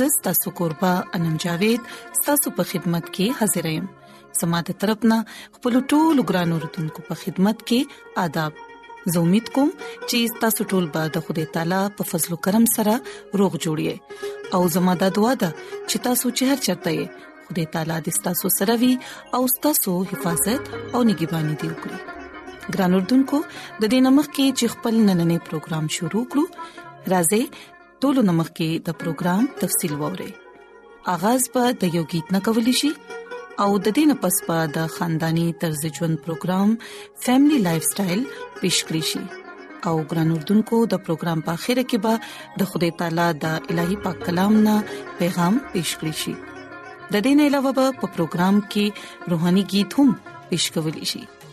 زستا سو قربا انم جاوید ستاسو په خدمت کې حاضر یم سماده طرفنا خپل ټول ګران اوردونکو په خدمت کې آداب زه امید کوم چې تاسو ټول به د خدای تعالی په فضل او کرم سره روغ جوړی او زموږ د دعا د چې تاسو چې هر چرته یې خدای تعالی دې تاسو سره وي او تاسو حفاظت او نگہبانی دی وکړي ګران اردوونکو د دې نمک کې چې خپل نننې پروګرام شروع کړو راځي ټولو نمک کې د پروګرام تفصيل ووري اغاز په د یو गीत نه کولی شي او د دې نه پس په د خاندانی طرز ژوند پروګرام فیملی لایف سټایل پیش کړی شي او ګران اردوونکو د پروګرام په اخیره کې به د خدای تعالی د الهي پاک کلام نه پیغام پیش کړی شي د دې نه علاوه په پروګرام کې روهاني गीत هم پیش کولی شي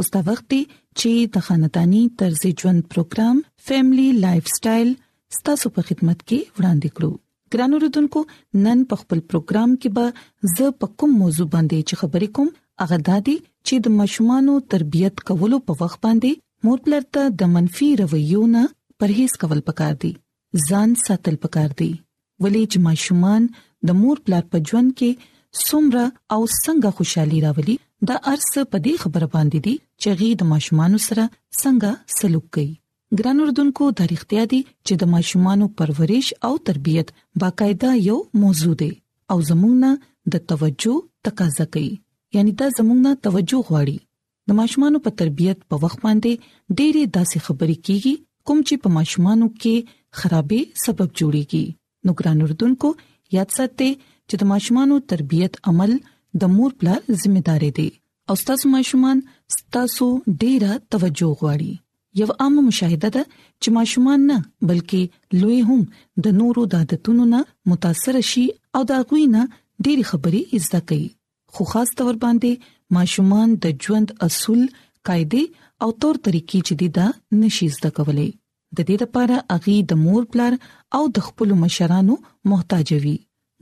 اوس دا وخت دی چې د خاندانی طرز ژوند پروګرام فیملی لایف سټایل ستاسو په خدمت کې وړاندې کړو ګران اوردونکو نن په خپل پروګرام کې به زه په کوم موضوع باندې چې خبرې کوم هغه دادی چې د ماشومان تربيت کولو په وخت باندې مور پلرته د منفي رويو نه پرهیز کول پکار دي ځان ساتل پکار دی ولې چې ماشومان د مور پلار په ژوند کې سمره او څنګه خوشحالي راولي دا ارس په دې خبره باندې دي چې غي د ماشومان سره څنګه سلوک کوي ګران اردوونکو د اړتیا دي چې د ماشومان پرورش او تربيت باقاعده یو موضوع دی او زمونږه د توجه تقاضا کوي یعنی دا زمونږه توجه غواړي د ماشومانو په تربيت په وخت باندې ډېری داسې خبرې کیږي کوم چې په ماشومانو کې خرابې سبب جوړيږي نو ګران اردوونکو یاد ساتئ چې د ماشومانو تربيت عمل د مور پلار ځمېداري دي او تاسو ماشومان تاسو ډیره توجه غواړي یو عام مشاهده ده چې ماشومان نه بلکې لوی هم د نورو د عادتونو نه متاثر شي او دا غوي نه ډېری خبرې زده کوي خو خاص تور باندې ماشومان د ژوند اصول قاعده او تور طریقې چې دی دا نشي زده کولای د دې لپاره اغي د مور پلار او د خپل مشرانو محتاج وي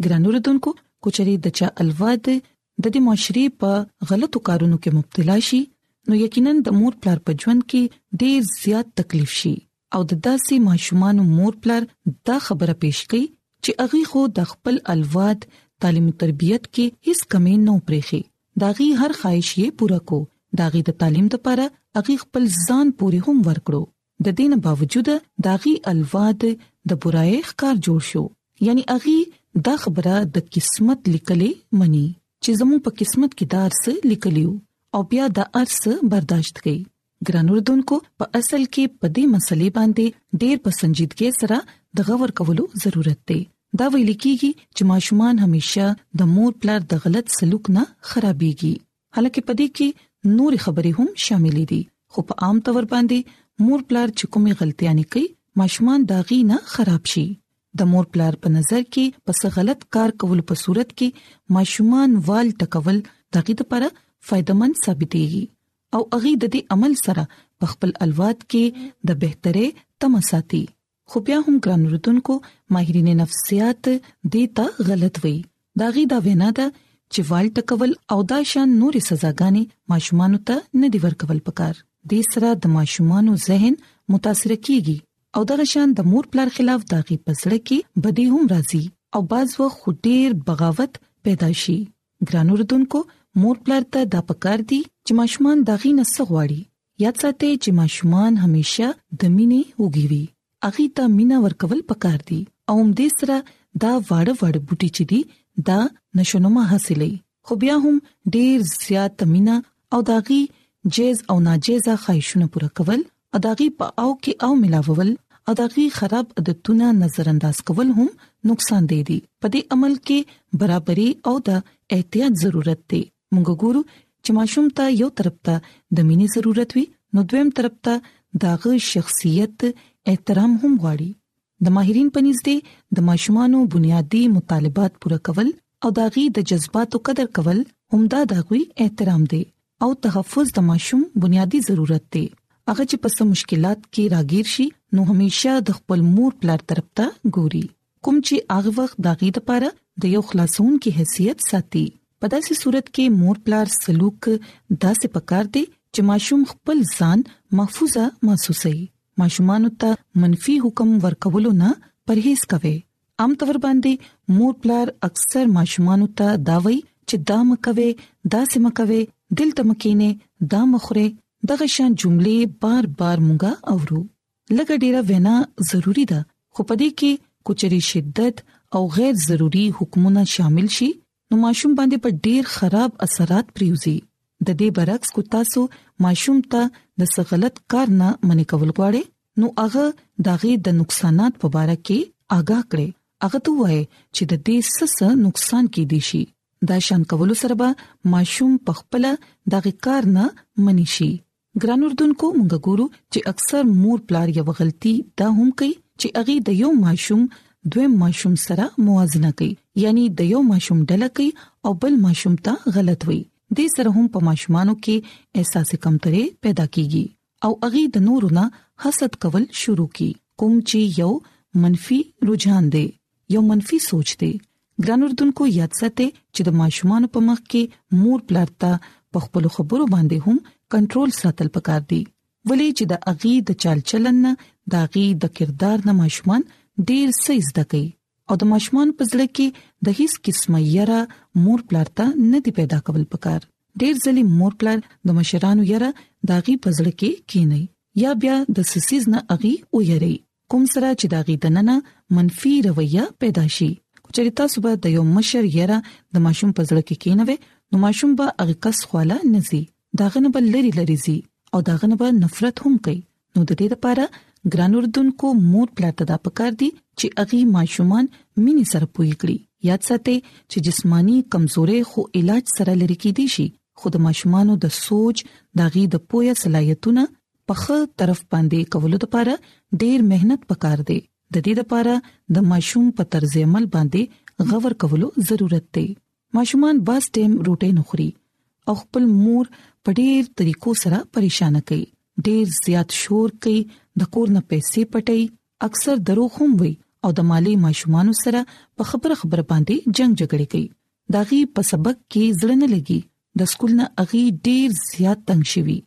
ګرانو ردوونکو کوچري د چا الواد د دې معاشري په غلطو کارونو کې مبتلا شي نو یقینا د مور پلار په ژوند کې ډیر زیات تکلیف شي او د داسې ماشومانو مور پلار دا خبره پیش کړي چې اغي خو د خپل الواد تعلیم تربیت کې هیڅ کمی نه پرېخي داغي هر خواهش یې پوره کو داغي د تعلیم لپاره اغي خپل ځان پوره هم ورکړو د دین باوجود داغي الواد د برای ښکار جوړ شو یعنی اغي دا خبره د قسمت لیکلې مني چې زمو په قسمت کې دار څه لیکلیو او بیا د ارس برداشت کړي ګران اردوونکو په اصل کې په دې مسلې باندې ډېر په سنجیدګۍ سره د غور کولو ضرورت دی دا ویل کیږي چې ماشومان همیشه د مور پلار د غلط سلوک نه خرابيږي حالکه په دې کې نور خبرې هم شاملې دي خو په عام تور باندې مور پلار چې کومې غلطیاں نه کوي ماشومان داغي نه خراب شي د مور پلار په نظر کې پس غلط کار کول په صورت کې ماشومان وال ټکول دغه لپاره فائدمن ثابتېږي او هغه د دې عمل سره په خپل الواد کې د بهتري تم ساتي خو بیا هم ګران رودونکو ماهرین نفسیات دیتا غلط وي داغي دا وینا ده چې وال ټکول او دا شان نورې سزاګانې ماشومان ته نه دی ورکول پکار د سره د ماشومان ذهن متاثر کیږي او دغه شان د مور پلار خلاف داغي پسړه کې بدی هم راځي او باز و خټیر بغاوت پیدا شي ګران اوردونکو مور پلار ته د پکار دي چې ماشومان داغي نه سغواړي یاد ساتي چې ماشومان همیشه د مینې وګوي اغي ته مینا ورکول پکار دي او هم دې سره دا واړه واړه بوټي چې دي دا نشونما حاصلې خو بیا هم ډیر زیات مینا او داغي جیز او ناجیزه خواهشونه پوره کول اداغي په او کې او ملاوول او داغي خراب عادتونه نظر انداز کول هم نقصان دی دي په دې عمل کې برابرۍ او د احتیاط ضرورت دی موږ ګورو چې ماشوم ته یو طرف ته د مینې ضرورت وي نو دویم طرف ته داغه شخصیت احترام هم غواړي د ماهرین په نيز دي د ماشومانو بنیادی مطالبات پوره کول او داغي د جذباتو قدر کول همدا د غوي احترام دی او تحفظ د ماشوم بنیادی ضرورت دی هغه چې په سم مشکلات کې راګیر شي نو همیشه د خپل مور پلار طرف ته ګوري کوم چې هغه وخت داغي د پاره د یو خلاصون کې حیثیت ساتي په داسې صورت کې مور پلار سلوک داسې پکار دی چې ماشوم خپل ځان محفوظه محسوسوي ماشومان ته منفي حکم ورکولو نه پرهیز کوي عام طور باندې مور پلار اکثر ماشومان ته دا وایي چې دا مکوي دا سم کوي دلته مکینه دا مخره دغه شان جملې بار بار مونږه اورو لګ ډیره وینا ضروری ده خو پدې کې کوچري شدت او غیر ضروری حکمونه شامل شي نو ماشوم باندې په ډیر خراب اثرات پریوزي د دې برعکس کو تاسو ماشوم ته د څه غلط کار نه منې کول غواړي نو هغه داغه د نقصانات په اړه کې آگاه کړي هغه ته وایي چې د دې سس نقصان کې دي شي دا شان کول سره به ماشوم په خپل دغه کار نه منی شي ګران اردوونکو موږ ګورو چې اکثر مور پلار یو غلطي دا هم کوي چې اغي د یو ماشوم دویم ماشوم سره موازنه کوي یعنی د یو ماشوم ډله کوي او بل ماشوم ته غلط وي د سره هم په ماشومانو کې احساس کمتري پیدا کیږي او اغي د نورو نه حسد کول شروع کی کوم چې یو منفي رجحان دی یو منفي سوچ دی ګران اردوونکو یاد ساتئ چې د ماشومان په مخ کې مور پلار ته په خپل خبرو باندې هم کنټرول ساتل پکار دي ولې چې د اغي د چال چلن نه د اغي د کردار نه ماشومان ډیر سې زده کوي او د ماشومان په ځل کې د هیڅ قسمه یره مور پلار ته نه دی پیدا کول پکار ډیر ځلې مور پلار د مشرانو یره داغي پزړه کې کینی یا بیا د سسیز نه اغي او یری کوم سره چې دا غي دننه منفي رویه پیدا شي چېرې تاسو به د یو مشر یره د ماشوم په ځړ کې کینوي نو ماشوم به هغه کس خواله نزي داغه نه بل لري لري زی او داغه نه به نفرت هم کوي نو د دې لپاره ګران اردوونکو مور پلار ته دا پکار دي چې اغي ماشومان مینې سره پوي کړی یاد ساتي چې جسمانی کمزوري خو علاج سره لري کې دي شي خود ماشومانو د سوچ داغي د پویا صلاحیتونه په خه طرف باندې کولو لپاره ډیر مهنت پکار دی د دې لپاره د ماشوم په طرز عمل باندې غور کولو ضرورت دی ماشومان باز ټیم روټي نخري او خپل مور په ډیر طریقو سره پریشان کوي ډیر زیات شور کوي د کور نه پیسې پټي اکثر درو هم وي او د مالی ماشومان سره په خبره خبره باندې جنگ جګړه کوي داغي په سبق کې ځړنه لګي د سکول نه اغي ډیر زیات تنگ شوی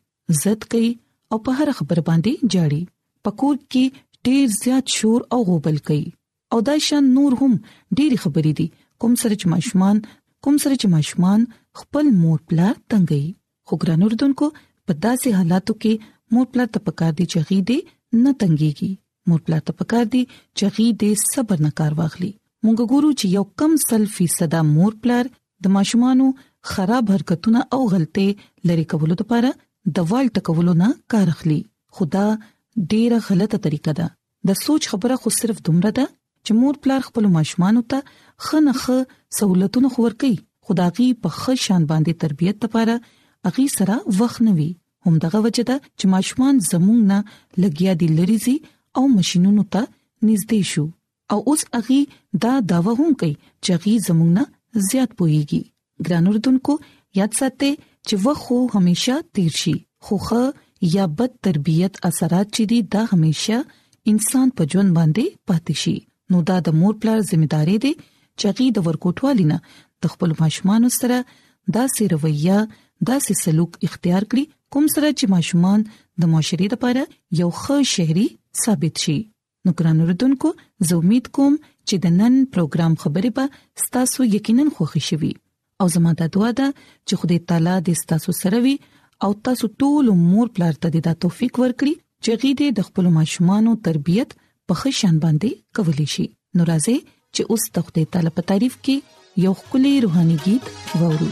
ضد کوي او په هر خبر باندې جاړي پکور کې ډیر زیات شور او غوبل کوي او دا شان نور هم ډیر خبرې دي کوم سره چې ماشومان کوم سره چې ماشومان خپل مور پلا تنګي خو ګران اردوونکو په داسې حالاتو کې مور پلا ته پکار دي چې غي دي نه تنګيږي مور پلا ته پکار دي چې غي دې صبر نه کار واخلي مونږ ګورو چې یو کم سل فیصد مور پلار د ماشومانو خراب حرکتونه او غلطي لری کولو لپاره د وال ټکولو نه کار اخلي خدا ډیره غلطه طریقه ده د سوچ خبره خو صرف دومره ده چې مور پلار خپل ماشومان ته خنخه سہولتونه خور کوي خداغي په خشان باندې تربيت لپاره اغي سره وخت نوي هم دغه وجه ده چې ماشومان زموږ نه لګیا دي لري زی او ماشينونو ته نږدې شو او اوس اغي دا داوا هم کوي چې اغي زموږ نه زیات پويږي ګران اردوونکو یاد ساتئ چې وخو همیشه تیر شي خوخه یا بد تربیت اثرات چې دي دا همیشه انسان په ژوند باندې پاتې شي نو دا د مور پلار ځمېداري دي چې غي د ورکوټوالي نه د خپل ماشومان سره داسې رویه داسې سلوک اختیار کړي کوم سره چې ماشومان د معاشري لپاره یو ښه شهري ثابت شي نو ګران اردوونکو زه امید کوم چې د نن پروګرام خبرې به ستاسو یقینا خوښی شي او زما د دعا ده چې خدای تعالی دې تاسو سره وي او تاسو ټول مور پلار ته د توفیق ورکړي چې غي دې د خپل ماشومان تربيت په ښه شان باندې کولی شي ناراضه چې اوس د خدای تعالی په تعریف کې یو خولي روحاني गीत ووري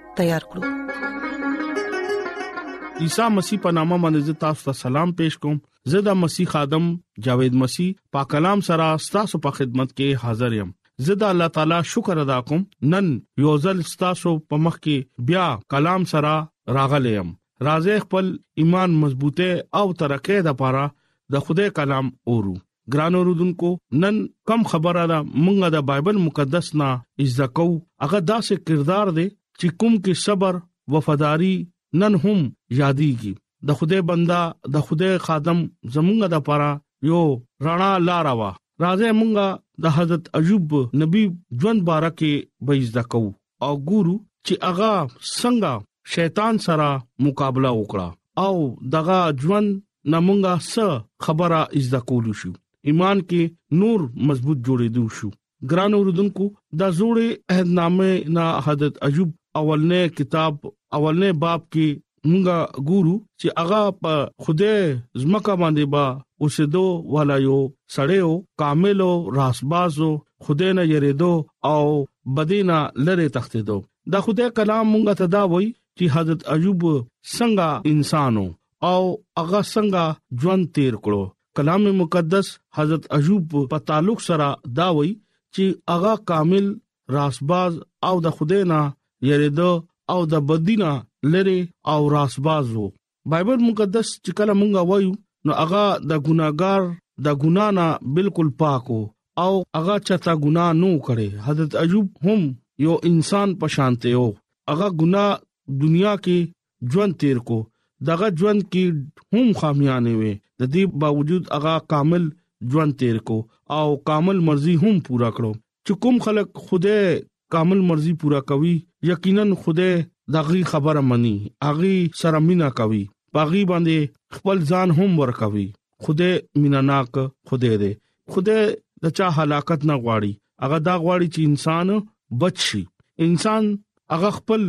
تیار کړو عیسی مسیح په نامه باندې تاسو ته سلام پېښ کوم زه د مسیح خادم جاوید مسیح پاک کلام سره تاسو په خدمت کې حاضر یم زه د الله تعالی شکر ادا کوم نن یو ځل تاسو په مخ کې بیا کلام سره راغلی يم راځي خپل ایمان مضبوطه او ترقه د پاره د خدای کلام اورو ګران اوردونکو نن کم خبره ده مونږه د بایبل مقدس نه عزت کو هغه داسې کردار دی چې کوم کې صبر وفاداری نن هم یادېږي د خوده بندا د خوده خادم زمونږه د پاره یو رڼا لار وا راځه مونږه د حضرت ایوب نبی ژوند بارکه به عزت کو او ګورو چې هغه څنګه شیطان سره مقابله وکړه او دغه ژوند نمونږه س خبره از د کول شو ایمان کې نور مضبوط جوړېدو شو ګران اوردونکو دا جوړې عہدنامه نه حضرت ایوب اولنې کتاب اولنې باب کې مونږه ګورو چې هغه په خوده زمکه باندې با اوسېدو والا یو سړیو کاملو راسبازو خوده نه یریدو او بدینا لره تختیدو دا خوده کلام مونږه ته دا وای چې حضرت ایوب څنګه انسانو او هغه څنګه ژوند تیر کړو کلام مقدس حضرت ایوب په تعلق سره دا وای چې هغه کامل راسباز او د خوده نه یریدو او د بدینه لری او راسبازو بایبل مقدس چې کله مونږه وایو نو هغه د ګناګار د ګنا نه بالکل پاکو او هغه چاته ګنا نو کړي حضرت ایوب هم یو انسان په شانته یو هغه ګنا دنیا کې ژوند تیر کو دغه ژوند کې هم خامیانې وي د دې باوجود هغه کامل ژوند تیر کو او کامل مرزي هم پورا کړو چې کوم خلک خوده کامل مرزي پورا کوي یقینا خوده دغه خبره مني اغي سره مینا کوي پاغي باندې خپل ځان هم ورکوي خوده میناناک خوده دې خوده د چا هلاکت نه غواړي هغه دا غواړي چې انسان بچي انسان هغه خپل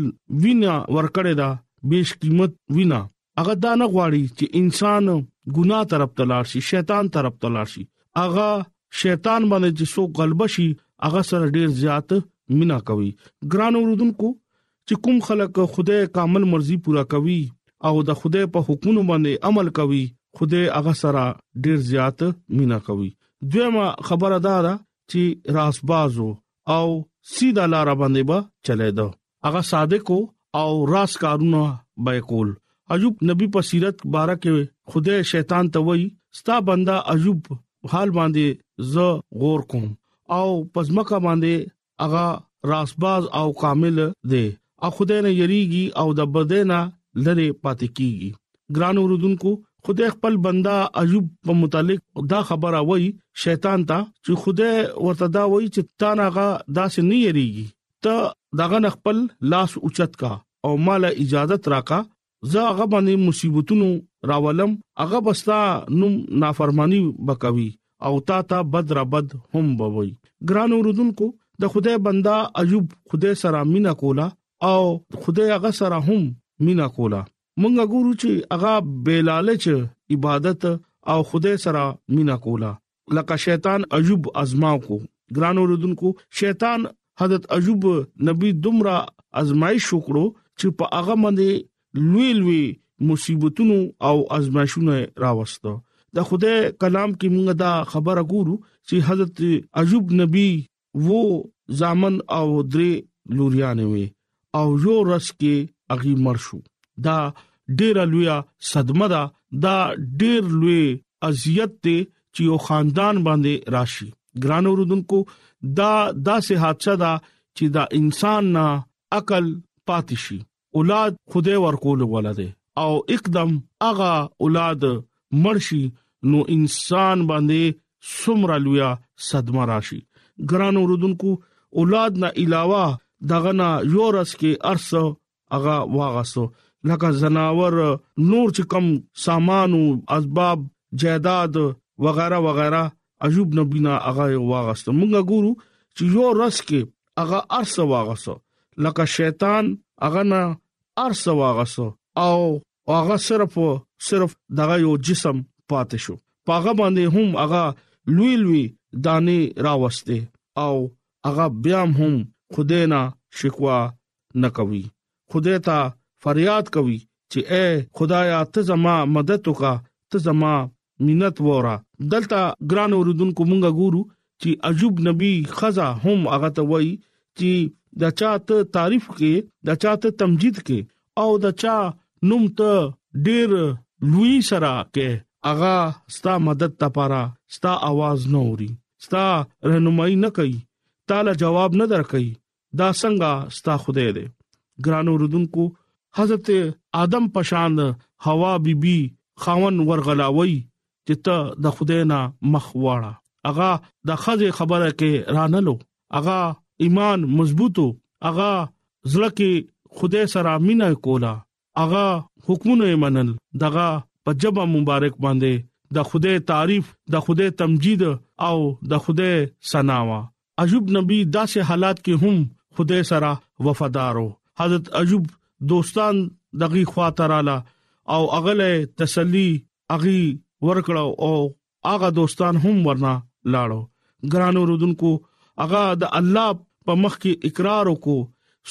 وینا ورکړی دا بیش قیمت وینا هغه دا نه غواړي چې انسان ګناه طرف تلار شي شیطان طرف تلار شي هغه شیطان باندې چې سو غلبه شي هغه سره ډیر زیات مینا کوي ګران اوردونکو چې کوم خلک خدای کامل مرزي پورا کوي او د خدای په حکمونو باندې عمل کوي خدای هغه سره ډیر زیات مینا کوي دویمه خبره دا ده چې راسبازو او سیده لار باندې به چلے دو هغه صادق او راس کارونه به کول ایوب نبی په سیرت بارا کې خدای شیطان ته وای ستا بندا ایوب حال باندې ز غور کوم او پزماکه باندې هغه راسباز او کامل دی او خدای نه یریږي او د بدینا لری پاتې کیږي ګران اوردونکو خدای خپل بندا ایوب په متعلق دا خبره وای شیطان ته چې خدای ورته دا وای چې تا ناغه داسې نه یریږي ته داغه خپل لاس اوچت کا او مال اجازه راکا زه هغه باندې مصیبتونو راولم هغه بستا نوم نافرمانی بکوي او تا ته بد را بد هم بوي ګران اوردونکو د خدای بندا ایوب خدای سره مینا کولا او خدای هغه سره هم مینا کولا مونږ ګورو چې هغه بیلاله چې عبادت او خدای سره مینا کولا لکه شیطان ایوب ازما کو ګران اوردونکو شیطان حضرت ایوب نبی دومره ازمایش وکړو چې په هغه باندې لوی لوی مصیبتونو او ازمایښونه راوستو د خدای کلام کې موږ دا خبره ګورو چې حضرت ایوب نبی وو زامن او درې لوریانې وي او یو رس کې اغي مړ شو دا ډیر لوی صدمه ده دا ډیر لوی اذیت دی چې یو خاندان باندې راشي ګران اوردونکو دا داسې حادثه ده چې دا انسان نه عقل پاتشي اولاد خدای ورکول ولا دی او اقدم اغا اولاد مرشي نو انسان باندې سمرا لویا صدمه راشي ګران اوردونکو اولاد نه علاوه دغه نه یو رس کې ارس اغا واغسو لکه زناور نور چې کم سامان او اسباب جیداد وغیرہ وغیرہ عجوب نبینا هغه واغست مونږه ګورو چې یو رس کې هغه ارس واغست لکه شیطان هغه نه ارس واغست او هغه صرف صرف دغه یو جسم پاتې شو پاغه باندې هم هغه لوی لوی دانه راوسته او هغه بیا هم خدای نه شکوا نکوي خدای ته فریاد کوي چې اے خدایا ته زما مدد وکا ته زما مينت وره دلته ګران اوردونکو مونږه ګورو چې ایوب نبی خزا هم هغه ته وای چې دا چاته تعریف کې دا چاته تمجید کې او دا چا نوم ته ډیر لوی سره کې اغا ستا مدد لپاره ستا आवाज نه اوري ستا رهنمایي نه کوي تعالی جواب نه درکې دا څنګه ستا خدای دی ګرانو رودونکو حضرت آدم پشان حوا بی بی خاون ورغلاوي چې ته د خدای نه مخ واړه اغا د خزه خبره کې رانلو اغا ایمان مضبوطو اغا زړه کې خدای سره مینا کولا هغه حکمونه یې منل دغه په جبه مبارک باندې د خدای تعریف د خدای تمجید او د خدای ثنا وا ایوب نبی داسې حالات کې هم خدای سره وفادارو حضرت ایوب دوستان دغه خواته رااله او اغله تسلی اغي ورکړه او هغه دوستان هم ورنه لاړو ګرانو رودونکو هغه د الله په مخ کې اقرار وکړو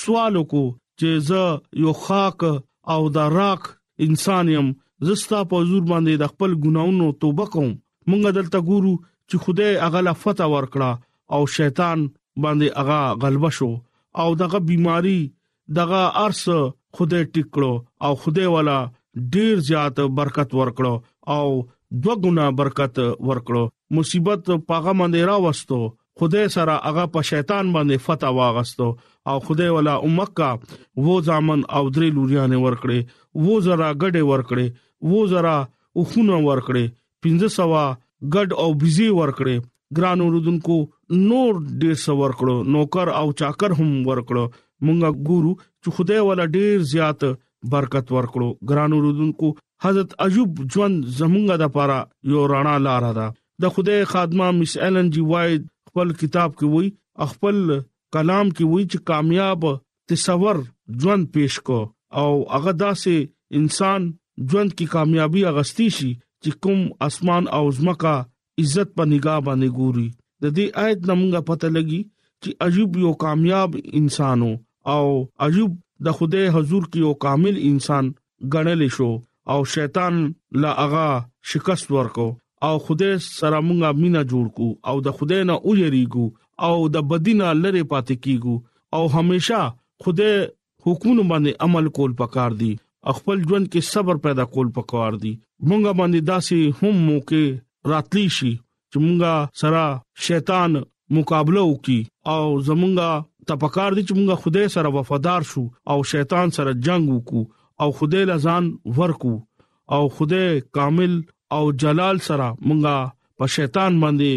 سوال وکړو چې زه یو خاک او دا راک انسان يم زستا په حضور باندې د خپل ګناونو توبه کوم مونږ دلته ګورو چې خدای هغه لفت ورکړه او شیطان باندې هغه غلبه شو او دغه بيماري دغه ارس خدای ټیک کړو او خدای والا ډیر زیات برکت ورکړو او دو ګنا برکت ورکړو مصیبت پاغه باندې راوستو خدای سره هغه په شیطان باندې فتح واغستو او خدای ولا امکا وو ځامن او درې لوریانه ورکړي وو زرا ګډه ورکړي وو زرا اوخونه ورکړي 1500 ګډ او بيزي ورکړي ګران اوردونکو نور ډیر څه ورکړو نوکر او چاکر هم ورکړو مونږه ګورو چې خدای ولا ډیر زیات برکت ورکړو ګران اوردونکو حضرت ایوب ژوند زمونږه د پاره یو رڼا لار ده د خدای خادمه مس ایلن جی وای خپل کتاب کې وای خپل کلام کې وای چې کامیاب تصور ژوند پیش کو او هغه داسې انسان ژوند کې کامیابی اغستی شي چې کوم اسمان او زمکا عزت په نگاه باندې ګوري د دې آیت نمونږه پته لګي چې ایوب یو کامیاب انسانو او ایوب د خدای حضور کې یو کامل انسان ګڼل شو او شیطان لا هغه شکست ورکو او خدای سره مونږه مینا جوړ کو او د خدای نه او یریګو او د بدینه لری پاتې کیګو او همیشه خدای حکمونو باندې عمل کول پکار دي خپل ژوند کې صبر پیدا کول پکار دي مونږه باندې داسې هم موکه راتلی شي چې مونږه سره شیطان مقابله وکي او زمونږه تپکار دي چې مونږه خدای سره وفادار شو او شیطان سره جنگ وکړو او خدای لزان ورکو او خدای کامل او جلال سره مونږه په شیطان باندې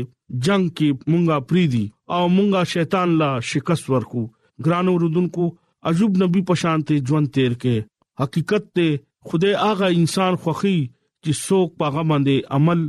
جنگ کې مونږه پریدي او مونږه شیطان لا شکست ورکو ګرانو رودونکو عجوب نبی پشانته ژوند تیر کې حقیقت ته خدای هغه انسان خوخي چې څوک پاغه باندې عمل